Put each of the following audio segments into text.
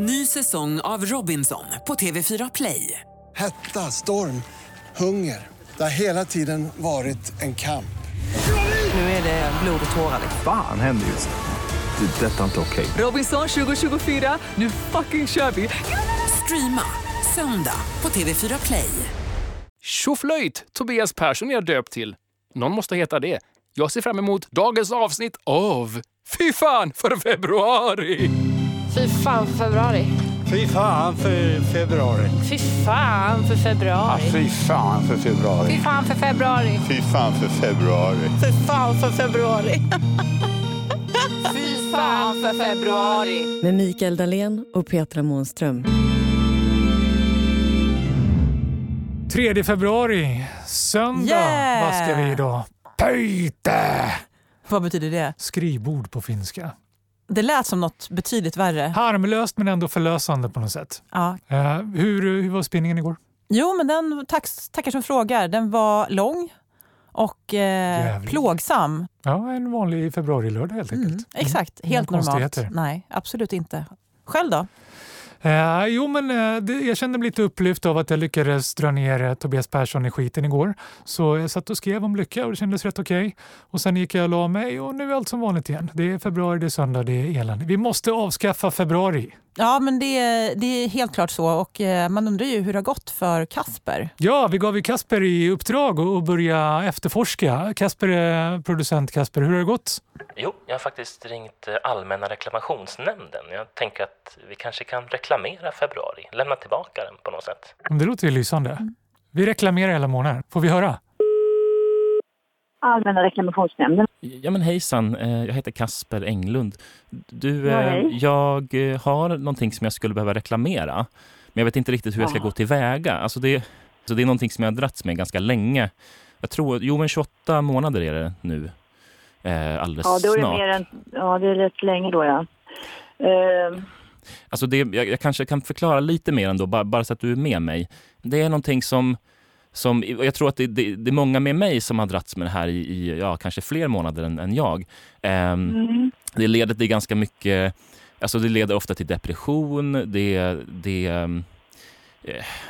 Ny säsong av Robinson på TV4 Play. Hetta, storm, hunger. Det har hela tiden varit en kamp. Nu är det blod och tårar. Fan händer just nu. Det. är Detta är inte okej. Robinson 2024, nu fucking kör vi! Streama söndag på TV4 Play. Tjoflöjt! Tobias Persson är jag döpt till. Någon måste heta det. Jag ser fram emot dagens avsnitt av Fy fan för februari! Fy fan för februari. Fy fan för februari. Fy fan för februari. Ja, fy fan för februari. Fy fan för februari. Fy fan för februari. Fy fan för februari. fy fan för februari. Med Mikael Dahlén och Petra Månström. 3 februari, söndag, yeah! vad ska vi idag? Pöyte! Vad betyder det? Skrivbord på finska. Det lät som något betydligt värre. Harmlöst men ändå förlösande på något sätt. Ja. Eh, hur, hur var spinningen igår? Jo, men den, tack, tackar som frågar. Den var lång och eh, plågsam. Ja, en vanlig februarilördag helt enkelt. Mm, exakt, helt normalt. Nej, absolut inte. Själv då? Eh, jo, men eh, det, jag kände mig lite upplyft av att jag lyckades dra ner eh, Tobias Persson i skiten igår. Så jag satt och skrev om lycka och det kändes rätt okej. Och sen gick jag och la mig och nu är allt som vanligt igen. Det är februari, det är söndag, det är elände. Vi måste avskaffa februari. Ja, men det, det är helt klart så. Och eh, man undrar ju hur det har gått för Kasper. Ja, vi gav ju Kasper i uppdrag att börja efterforska. Kasper är producent. Kasper, hur har det gått? Jo, jag har faktiskt ringt eh, Allmänna reklamationsnämnden. Jag tänker att vi kanske kan reklamera februari, lämna tillbaka den på något sätt. Det låter ju lysande. Vi reklamerar hela månaden. Får vi höra? Allmänna reklamationsnämnden. Ja men hejsan, eh, jag heter Kasper Englund. Du, Ja, eh, jag eh, har någonting som jag skulle behöva reklamera. Men jag vet inte riktigt hur jag ska gå tillväga. Alltså det, så det är någonting som jag har dragits med ganska länge. Jag tror, jo men 28 månader är det nu. Eh, alldeles Ja, då är det snart. mer än, ja, det är rätt länge då ja. Ehm, Alltså det, jag, jag kanske kan förklara lite mer ändå, bara, bara så att du är med mig. Det är någonting som, som jag tror att det, det, det är många med mig som har dragits med det här i, i ja, kanske fler månader än, än jag. Ehm, mm, Det leder till ganska mycket, alltså det leder ofta till depression, det, det eh,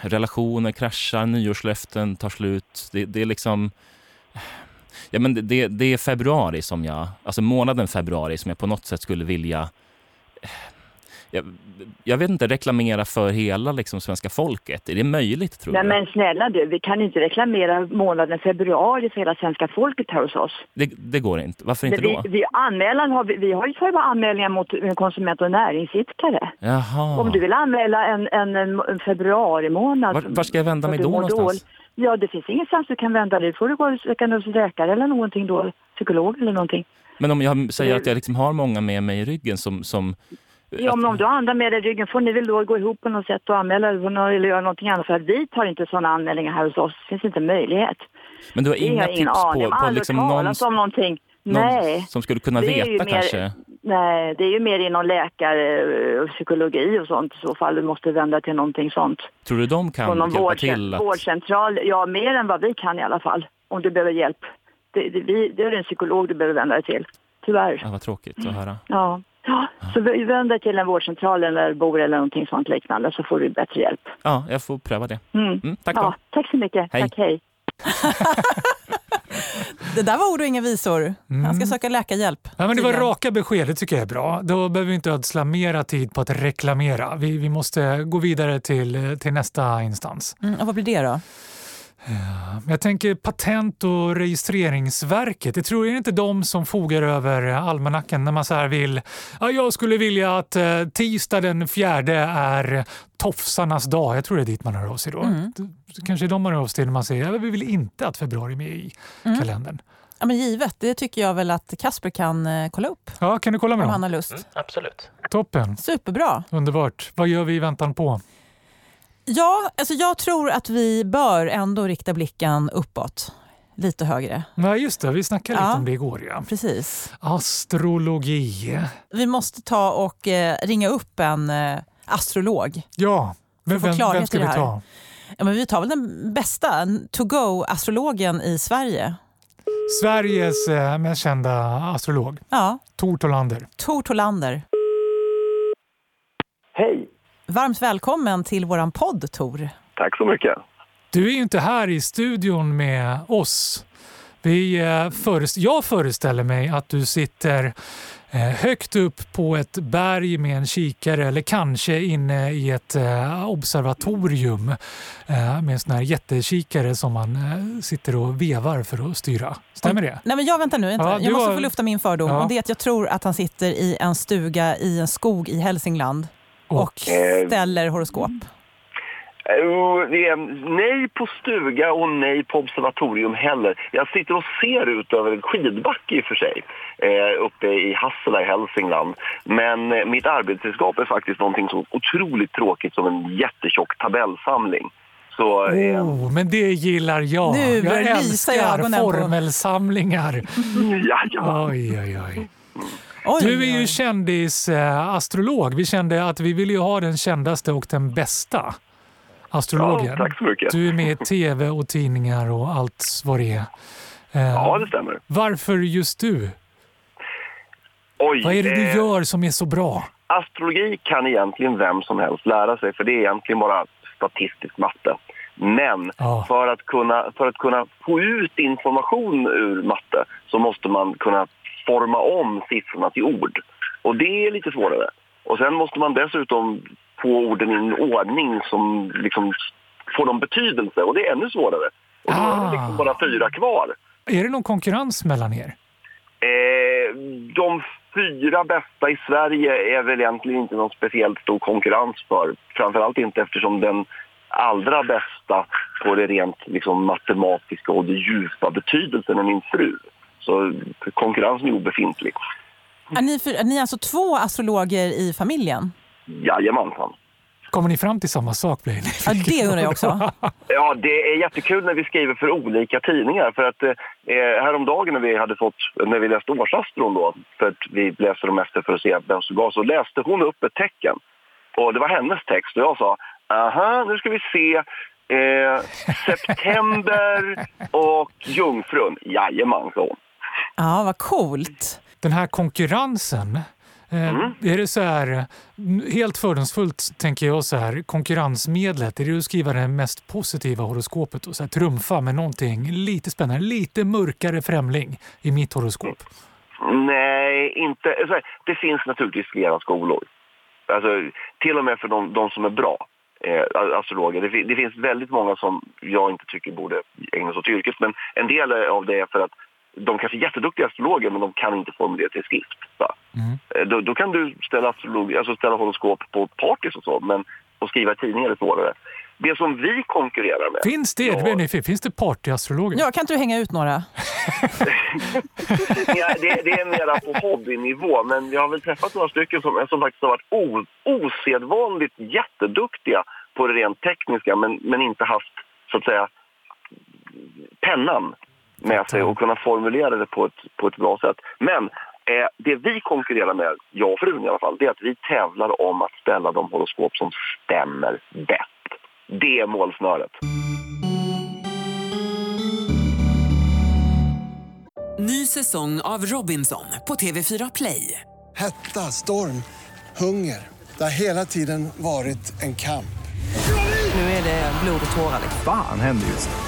relationer kraschar, nyårslöften tar slut. Det, det är liksom Ja, men det- det, det är februari som jag, alltså månaden februari som jag på något sätt skulle vilja jag, jag vet inte, reklamera för hela liksom, svenska folket. Är det möjligt tror nej du? men snälla du, vi kan inte reklamera månaden februari för hela svenska folket här hos oss. Det, det går inte. Varför inte vi, då? vi, anmälan har vi, vi har ju bara anmälningar mot konsument och näringsidkare. Jaha. Om du vill anmäla en, en, en, februari månad. Var, var ska jag vända mig då någonstans? Ja, det finns ingenstans du kan vända dig. får du gå och läkare eller någonting då, psykolog eller någonting. Men om jag säger att jag liksom har många med mig i ryggen som... som Ja, men om du har andra med dig i ryggen får ni väl då gå ihop på något sätt och anmäla eller göra någonting annat. För att vi tar inte sådana anmälningar här hos oss. Det finns inte möjlighet. Men du har har inga ingen tips aning på, om. på liksom någon, om någonting. någon Nej. som skulle kunna veta mer- kanske? Nej, det är ju mer inom läkare och psykologi och sånt i så fall. Du måste vända till någonting sånt. Tror du de kan någon hjälpa vårdcent- till? Att, vårdcentral. Ja, mer än vad vi kan i alla fall. Om du behöver hjälp. Det, det, vi, det är en psykolog du behöver vända dig till. Tyvärr. ja, vad tråkigt att höra. Ja. Ja, så vi- vänd dig till en vårdcentral eller bor eller någonting sånt liknande så får du bättre hjälp. Ja, jag får pröva det. Mm. Mm, tack ja, då. tack så mycket. Hej. Tack, hej. Det där var ord och inga visor. Han ska Mm. söka läkarhjälp. Ja, men det var raka besked, det tycker jag är bra. Då behöver vi inte ödsla mera tid på att reklamera. Vi, vi måste gå vidare till, till nästa instans. Mm, och vad blir det då? Jag tänker Patent och registreringsverket. Jag tror är det inte de som fogar över almanackan när man så här vill. Ja, jag skulle vilja att eh, tisdag den fjärde är tofsarnas dag. Jag tror det är dit man hör av sig då. Mm. Kanske är de man hör av sig till när man säger att vi vill inte att februari är med i Mm. kalendern. Ja, men givet, det tycker jag väl att Kasper kan eh, kolla upp Ja, kan du kolla med om dem? han har lust. Mm, absolut. Toppen, Superbra. underbart. Vad gör vi i väntan på? Ja, alltså jag tror att vi bör ändå rikta blicken uppåt. Lite högre. Nej, just det. Vi snackade Ja. lite om det igår. Ja. Precis. Astrologi. Vi måste ta och eh, ringa upp en eh, astrolog. Ja, vem, klarhet vem ska vi det här. ta? Ja, men vi tar väl den bästa to-go-astrologen i Sverige. Sveriges eh, mest kända astrolog, Ja, Tor Tolander. Tor Tolander. Hej! Varmt välkommen till våran podd, Tor. Tack så mycket. Du är ju inte här i studion med oss. Vi, eh, jag föreställer mig att du sitter eh, högt upp på ett berg med en kikare eller kanske inne i ett eh, observatorium med en sån här jättekikare som man sitter och vevar för att styra. Stämmer det? Nej, men jag väntar nu. Inte. Ja, jag måste har- få lufta min fördom. Ja. Och det är att jag tror att han sitter i en stuga i en skog i Hälsingland och Eh, ställer horoskop. Eh, det är nej på stuga och nej på observatorium heller. Jag sitter och ser ut över en skidbacke i och för sig, eh, uppe i Hassela i Hälsingland. Men mitt arbetsredskap är faktiskt någonting så otroligt tråkigt som en jättetjock tabellsamling. Så, eh, Oh, men det gillar jag. Nu jag älskar formelsamlingar. Oj, oj, oj. Oj, Du är ju kändisastrolog. Vi kände att vi ville ju ha den kändaste och den bästa astrologen. Ja, tack så mycket. Du är med i tv och tidningar och allt vad det är. Eh, Ja, det stämmer. Varför just du? Oj, Vad är det du eh, gör som är så bra? Astrologi kan egentligen vem som helst lära sig för det är egentligen bara statistisk matte. Men Ja. för, att kunna, för att kunna få ut information ur matte så måste man kunna forma om siffrorna till ord. Och det är lite svårare. Och sen måste man dessutom få orden i en ordning som liksom får någon betydelse och det är ännu svårare. Och då är det liksom bara fyra kvar. Är det någon konkurrens mellan er? Eh, de fyra bästa i Sverige är väl egentligen inte någon speciellt stor konkurrens för. Framförallt inte eftersom den allra bästa på det rent liksom, matematiska och det djupa betydelsen är min fru. Så konkurrensen är obefintlig. Är ni, för, är ni alltså två astrologer i familjen? Jajamensan. Kommer ni fram till samma sak? Blir? Ja, det undrar jag också. Ja, det är jättekul när vi skriver för olika tidningar. För att eh, häromdagen när vi hade fått, när vi läste årsastron då, för att vi läste dem efter för att se vem som gav, så läste hon upp ett tecken. Och det var hennes text och jag sa, aha, nu ska vi se. Eh, september och jungfrun. Jajamän, sa hon. Ja, vad coolt. Den här konkurrensen, eh, Mm. är det så här, helt fördomsfullt tänker jag så här, konkurrensmedlet, är det att skriva det mest positiva horoskopet och så här, trumfa med någonting lite spännande, lite mörkare främling i mitt horoskop? Nej, inte. Det finns naturligtvis flera skolor. Alltså, till och med för de, de som är bra eh, astrologer. Det, det finns väldigt många som jag inte tycker borde ägna sig åt yrket. Men en del av det är för att de kanske är jätteduktiga astrologer men de kan inte formulera till skrift. Va? Eh, Då, då kan du ställa, astrolog, alltså ställa horoskop på partys och så, men att skriva i tidningar är svårare. Det som vi konkurrerar med... Finns det? Det jag nyfiken. Finns det partyastrologer? Ja, kan inte du hänga ut några? Ja, det, det är mera på hobbynivå, men jag har väl träffat några stycken som, som faktiskt har varit o, osedvanligt jätteduktiga på det rent tekniska men, men inte haft, så att säga, pennan med sig och kunna formulera det på ett, på ett bra sätt. Men eh, det vi konkurrerar med, jag och frun i alla fall, det är att vi tävlar om att ställa de horoskop som stämmer bäst. Det är målsnöret. Ny säsong av Robinson på TV4 Play. Hetta, storm, hunger. Det har hela tiden varit en kamp. Nu är det blod och tårar. liksom. Fan händer just nu.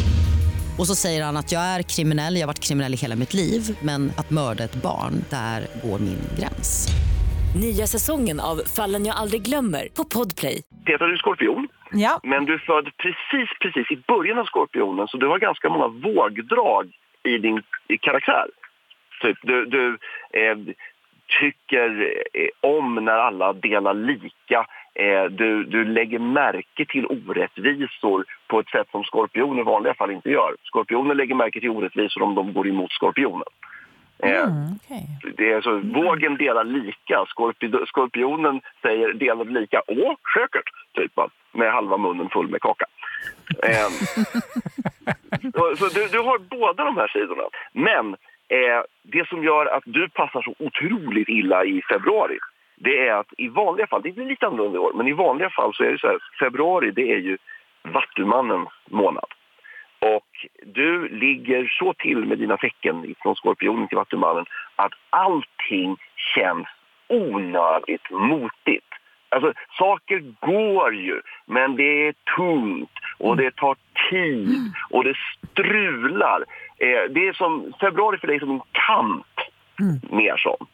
Och så säger han att jag är kriminell, jag har varit kriminell i hela mitt liv men att mörda ett barn, där går min gräns. Nya säsongen av Fallen jag aldrig glömmer på Podplay. Petra, du är skorpion. Ja. Men du är född precis, precis i början av skorpionen så du har ganska många vågdrag i din i karaktär. Typ, du, du eh, tycker eh, om när alla delar lika. Eh, du, du lägger märke till orättvisor på ett sätt som skorpioner i vanliga fall inte gör. Skorpioner lägger märke till orättvisor om de går emot skorpionen. Eh, det är så, vågen delar lika. Skorpi- skorpionen säger delar lika. Åh, säkert! Typ, med halva munnen full med kaka. Eh, så du, du har båda de här sidorna. Men eh, det som gör att du passar så otroligt illa i februari det är att i vanliga fall, det är lite annorlunda i år, men i vanliga fall så är det så här, februari det är ju Vattumannens månad. Och du ligger så till med dina tecken från Skorpionen till Vattumannen att allting känns onödigt motigt. Alltså, saker går ju, men det är tungt och det tar tid och det strular. Eh, det är som, februari för dig är som en kamp, mer som.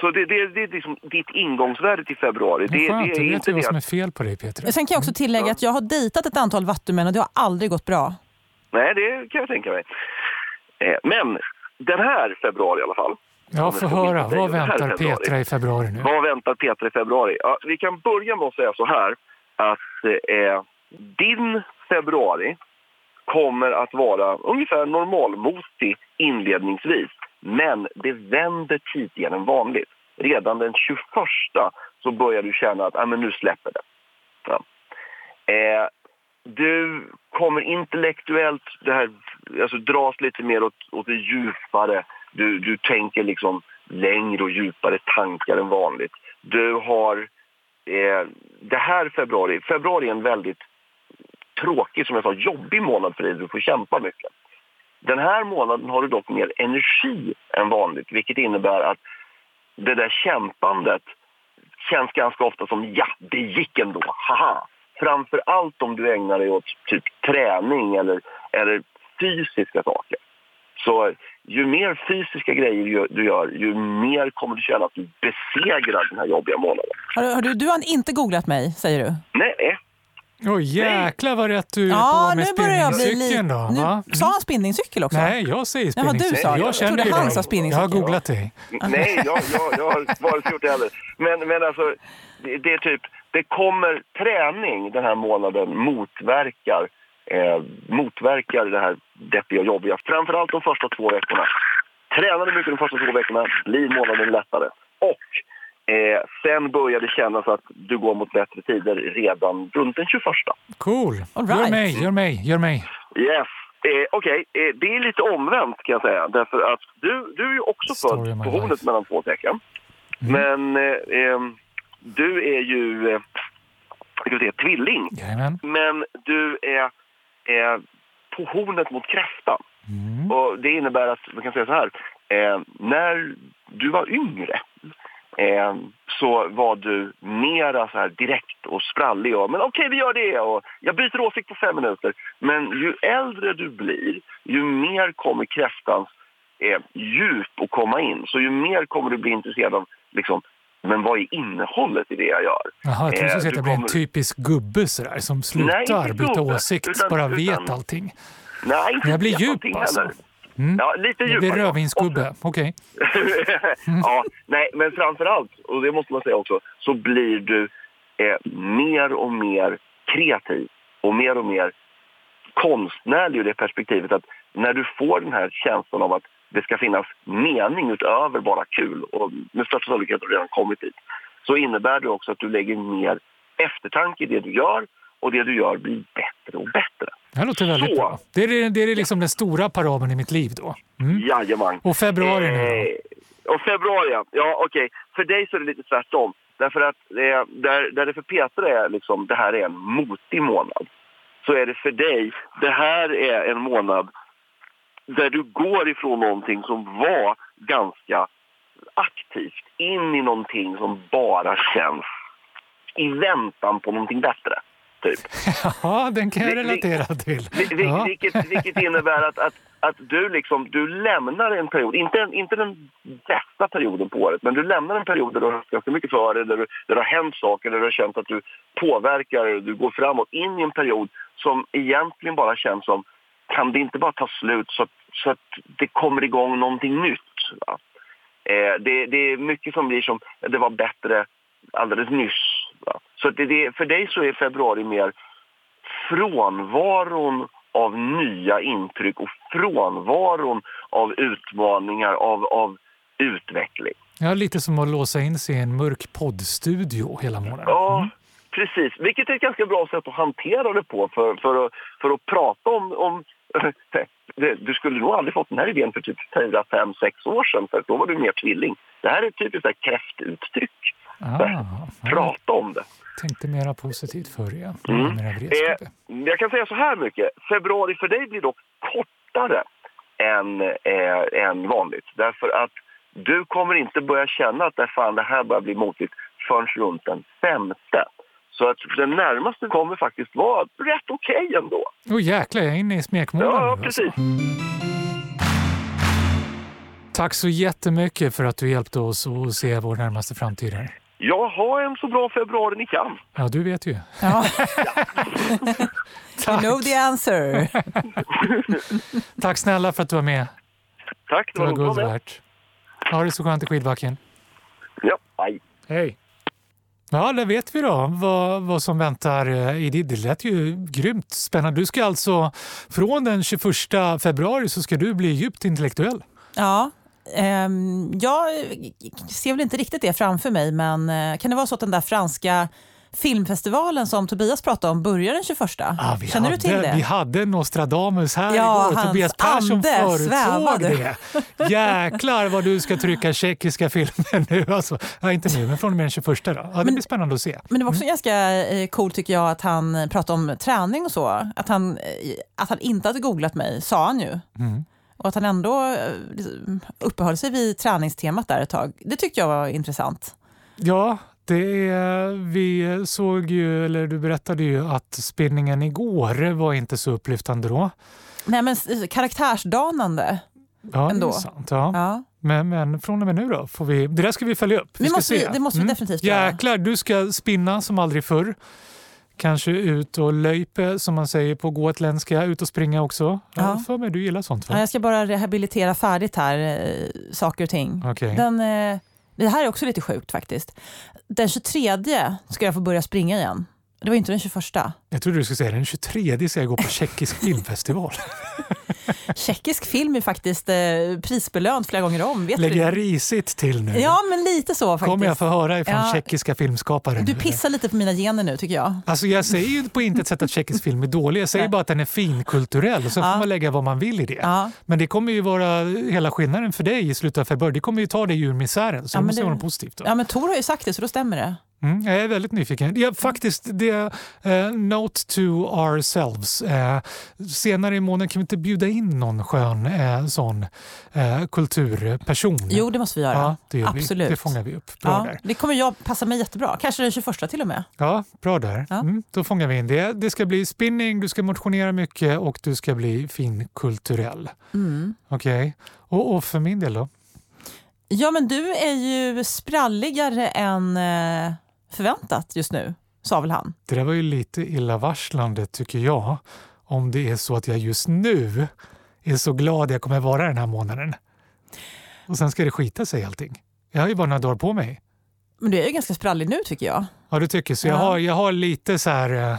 Så det, det, det är liksom ditt ingångsvärde till februari. Det är skönt, det är vet inte ju vad det som är fel på dig Peter. Sen kan jag också tillägga att jag har dejtat ett antal vattumän och det har aldrig gått bra. Nej, det kan jag tänka mig. Eh, men den här februari i alla fall. Ja, få höra. Vad väntar februari. Petra i februari nu? Vad väntar Petra i februari? Ja, vi kan börja med att säga så här att eh, din februari kommer att vara ungefär normalmotig inledningsvis. Men det vänder tidigare än vanligt. Redan den 21 så börjar du känna att ah, men nu släpper det. Ja. Eh, du kommer intellektuellt det här, alltså, dras lite mer åt, åt det djupare. Du, du tänker liksom längre och djupare tankar än vanligt. Du har eh, det här februari, februari är en väldigt tråkig, som jag sa, jobbig månad för dig. Du får kämpa mycket. Den här månaden har du dock mer energi än vanligt, vilket innebär att det där kämpandet känns ganska ofta som ja, det gick ändå, haha. Framför allt om du ägnar dig åt typ träning eller, eller fysiska saker. Så ju mer fysiska grejer du gör- ju mer kommer du känna att du besegrar den här jobbiga månaden. Har, du- har du, du har inte googlat mig, säger du? Nej, Oj, jäklar vad rätt du är Ja, på med nu börjar jag bli spinningcykeln lite... då. Va? Nu, sa han spinningcykel också? Nej, jag säger du spinningcykel. sa det. jag Jag trodde han dig. sa spinningcykel. Jag har googlat dig. Nej, jag, jag, jag har varit gjort det heller. Men, men alltså, det, det är typ, det kommer träning den här månaden motverkar, eh, motverkar det här deppiga och jobbiga. Framförallt de första två veckorna. Tränar du mycket de första två veckorna blir månaden lättare. Och eh, sen börjar det kännas att du går mot bättre tider redan runt den 21. Cool. All Gör right. mig, gör mig, gör mig. Yes. Eh, Okej, eh, det är lite omvänt kan jag säga. Därför att du, du är ju också Story född på hornet mellan två tecken. Men eh, du är ju eh, ska säga, tvilling. Jajamän. Men du är, är på hornet mot kräftan. Mm. Och det innebär att, man kan säga så här, eh, när du var yngre eh, så var du mera så här direkt och sprallig och men okej vi gör det och jag byter åsikt på fem minuter. Men ju äldre du blir, ju mer kommer kräftans eh, djup att komma in. Så ju mer kommer du bli intresserad av liksom, men vad är innehållet i det jag gör? Jaha, jag trodde Eh, du att du jag blir en kommer- typisk gubbe sådär, som Nej, slutar inte byta gubbe, åsikt, utan- bara utan- vet allting. Nej, inte jag blir djup alltså. heller. Mm. Ja, lite blir djupare. rödvinsgubbe, okej. ja, nej, men framför allt, och det måste man säga också, så blir du eh, mer och mer kreativ och mer och mer konstnärlig ur det perspektivet att när du får den här känslan av att det ska finnas mening utöver bara kul och med största sannolikhet har du redan kommit dit så innebär det också att du lägger mer eftertanke i det du gör och det du gör blir bättre och bättre. Det här låter väldigt Så. bra. Det är, det är liksom den stora parabeln i mitt liv då. Mm. Jajamän. Och februari nu då? Eh, och februari, ja. ja okej. För dig så är det lite tvärtom. Därför att eh, där, där det för Petra är liksom, det här är en motig månad. Så är det för dig, det här är en månad där du går ifrån någonting som var ganska aktivt in i någonting som bara känns i väntan på någonting bättre. Typ. Ja, den kan jag relatera till. Ja. Vilket, vilket innebär att, att, att du, liksom, du lämnar en period, inte, inte den bästa perioden på året, men du lämnar en period där du har ganska mycket för dig, där, du, där det har hänt saker, där du har känt att du påverkar, du går framåt, in i en period som egentligen bara känns som, kan det inte bara ta slut så att, så att det kommer igång någonting nytt? Eh, det, det är mycket som blir som, det var bättre alldeles nyss. Va? Så det, det, för dig så är februari mer frånvaron av nya intryck och frånvaron av utmaningar, av, av utveckling. Ja, lite som att låsa in sig i en mörk poddstudio hela månaden. Ja, Precis, vilket är ett ganska bra sätt att hantera det på för, för, att, för att prata om... om du skulle nog aldrig fått den här idén för typ 4, 5, 6 år sedan för då var du mer tvilling. Det här är typiskt ett kräftuttryck. Ah, Prata om det. tänkte mera positivt förr, ja. Mm. Mera. Eh, jag kan säga så här mycket. Februari för dig blir dock kortare än, eh, än vanligt. Därför att du kommer inte börja känna att det, fan, det här börjar bli motigt förrän runt den femte. Så att den närmaste kommer faktiskt vara rätt okej ändå. Åh oh, jäklar, jag är inne i smekmånaden Ja, nu, precis. Alltså. Tack så jättemycket för att du hjälpte oss att se vår närmaste framtid här. Jag har en så bra februari ni kan. Ja, du vet ju. Ja. you know the answer. Tack snälla för att du var med. Tack, det var guld värt. Ha det så skönt i skidbacken. Ja, hej. Hej. Ja, det vet vi då vad, vad som väntar eh, i det. Det lät ju grymt spännande. Du ska alltså från den 21 februari så ska du bli djupt intellektuell. Ja, jag ser väl inte riktigt det framför mig, men eh, kan det vara så att den där franska filmfestivalen som Tobias pratade om börjar den 21? Ja, vi Känner hade, du till det? Vi hade Nostradamus här Ja, igår. Tobias Persson förutsåg det. Jäklar vad du ska trycka tjeckiska filmer nu. Alltså, ja, inte nu, men från och med den 21 då. Ja, det blir spännande att se. Men det var också ganska eh, coolt tycker jag att han pratade om träning och så. Att han, eh, att han inte hade googlat mig, sa han ju. Mm. Och att han ändå eh, uppehöll sig vid träningstemat där ett tag. Det tyckte jag var intressant. Ja, det, vi såg ju, eller du berättade ju att spinningen igår var inte så upplyftande då. Nej men karaktärsdanande. Ja, Ändå. det är sant. Ja. Ja. Men, men från och med nu då? Får vi, det där ska vi följa upp. Vi ska måste vi- se. Mm. det måste vi definitivt göra. Jäklar, du ska spinna som aldrig förr. Kanske ut och löjpe, som man säger på gotländska. Ut och springa också. Ja. Ja. För mig du gillar sånt va? Ja, jag ska bara rehabilitera färdigt här, eh, saker och ting. Okej. Den, eh, det här är också lite sjukt faktiskt. Den 23 ska jag få börja springa igen. Det var inte den 21. Jag trodde du skulle säga den 23 ska jag gå på tjeckisk filmfestival. Tjeckisk film är faktiskt eh, prisbelönt flera gånger om. Vet Lägger jag risigt till nu? Ja, men lite så faktiskt. Kommer jag få höra ifrån Ja. tjeckiska filmskapare Du nu? pissar lite på mina gener nu tycker jag. Alltså jag säger ju på intet sätt att tjeckisk film är dålig. Jag säger bara att den är finkulturell och så får man lägga vad man vill i det. Men det kommer ju vara hela skillnaden för dig i slutet av februari. Det kommer ju ta dig ur misären. Så Ja, det måste vara något positivt. Då. Ja, men Tor har ju sagt det så då stämmer det. Mm, jag är väldigt nyfiken. Ja, faktiskt, det, eh, note to ourselves. Eh, senare i månaden kan vi inte bjuda in någon skön eh, sån eh, kulturperson? Jo, det måste vi göra. Ja, det gör Absolut. Vi. Det fångar vi upp. Bra Ja, där. det kommer jag passa mig jättebra. Kanske den 21 till och med. Ja, bra där. Mm, då fångar vi in det. Det ska bli spinning, du ska motionera mycket och du ska bli finkulturell. Mm. Okej. Och, och för min del då? Ja, men du är ju spralligare än eh, förväntat just nu, sa väl han. Det där var ju lite illavarslande tycker jag. Om det är så att jag just nu är så glad jag kommer vara den här månaden. Och sen ska det skita sig allting. Jag har ju bara några dagar på mig. Men du är ju ganska sprallig nu tycker jag. Ja, du tycker så. Jag, Ja. har, jag har lite så här, eh,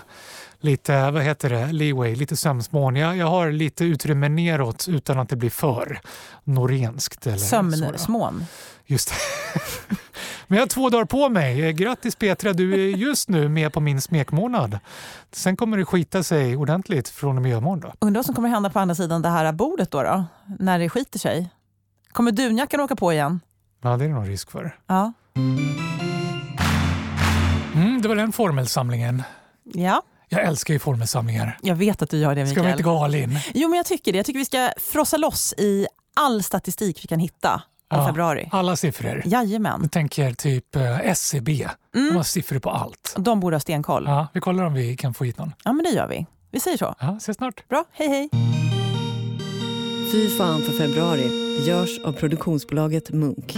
lite, vad heter det, leeway, lite sömnsmån. Jag, har lite utrymme neråt utan att det blir för norenskt. Eller. Sömnsmån. Just det. Men jag har två dagar på mig. Eh, Grattis Petra, du är just nu med på min smekmånad. Sen kommer det skita sig ordentligt från och med. Då. Undrar vad som kommer hända på andra sidan det här bordet då, då när det skiter sig. Kommer dunjackan åka på igen? Ja, det är det nog risk för. Ja. Mm, det var den formelsamlingen. Ja, Jag älskar ju formelsamlingar. jag vet att du gör det Ska Mikael. vi inte gå all in? Jo, men jag tycker det. Jag tycker vi ska frossa loss i all statistik vi kan hitta om Ja, februari. Alla siffror. Jajamän. Jag tänker typ eh, SCB. De har siffror på allt. De borde ha stenkoll. Ja, vi kollar om vi kan få hit någon. Ja, men det gör vi. Vi säger så. Ja, ses snart. Bra, hej hej. Fy fan för februari görs av produktionsbolaget Munk.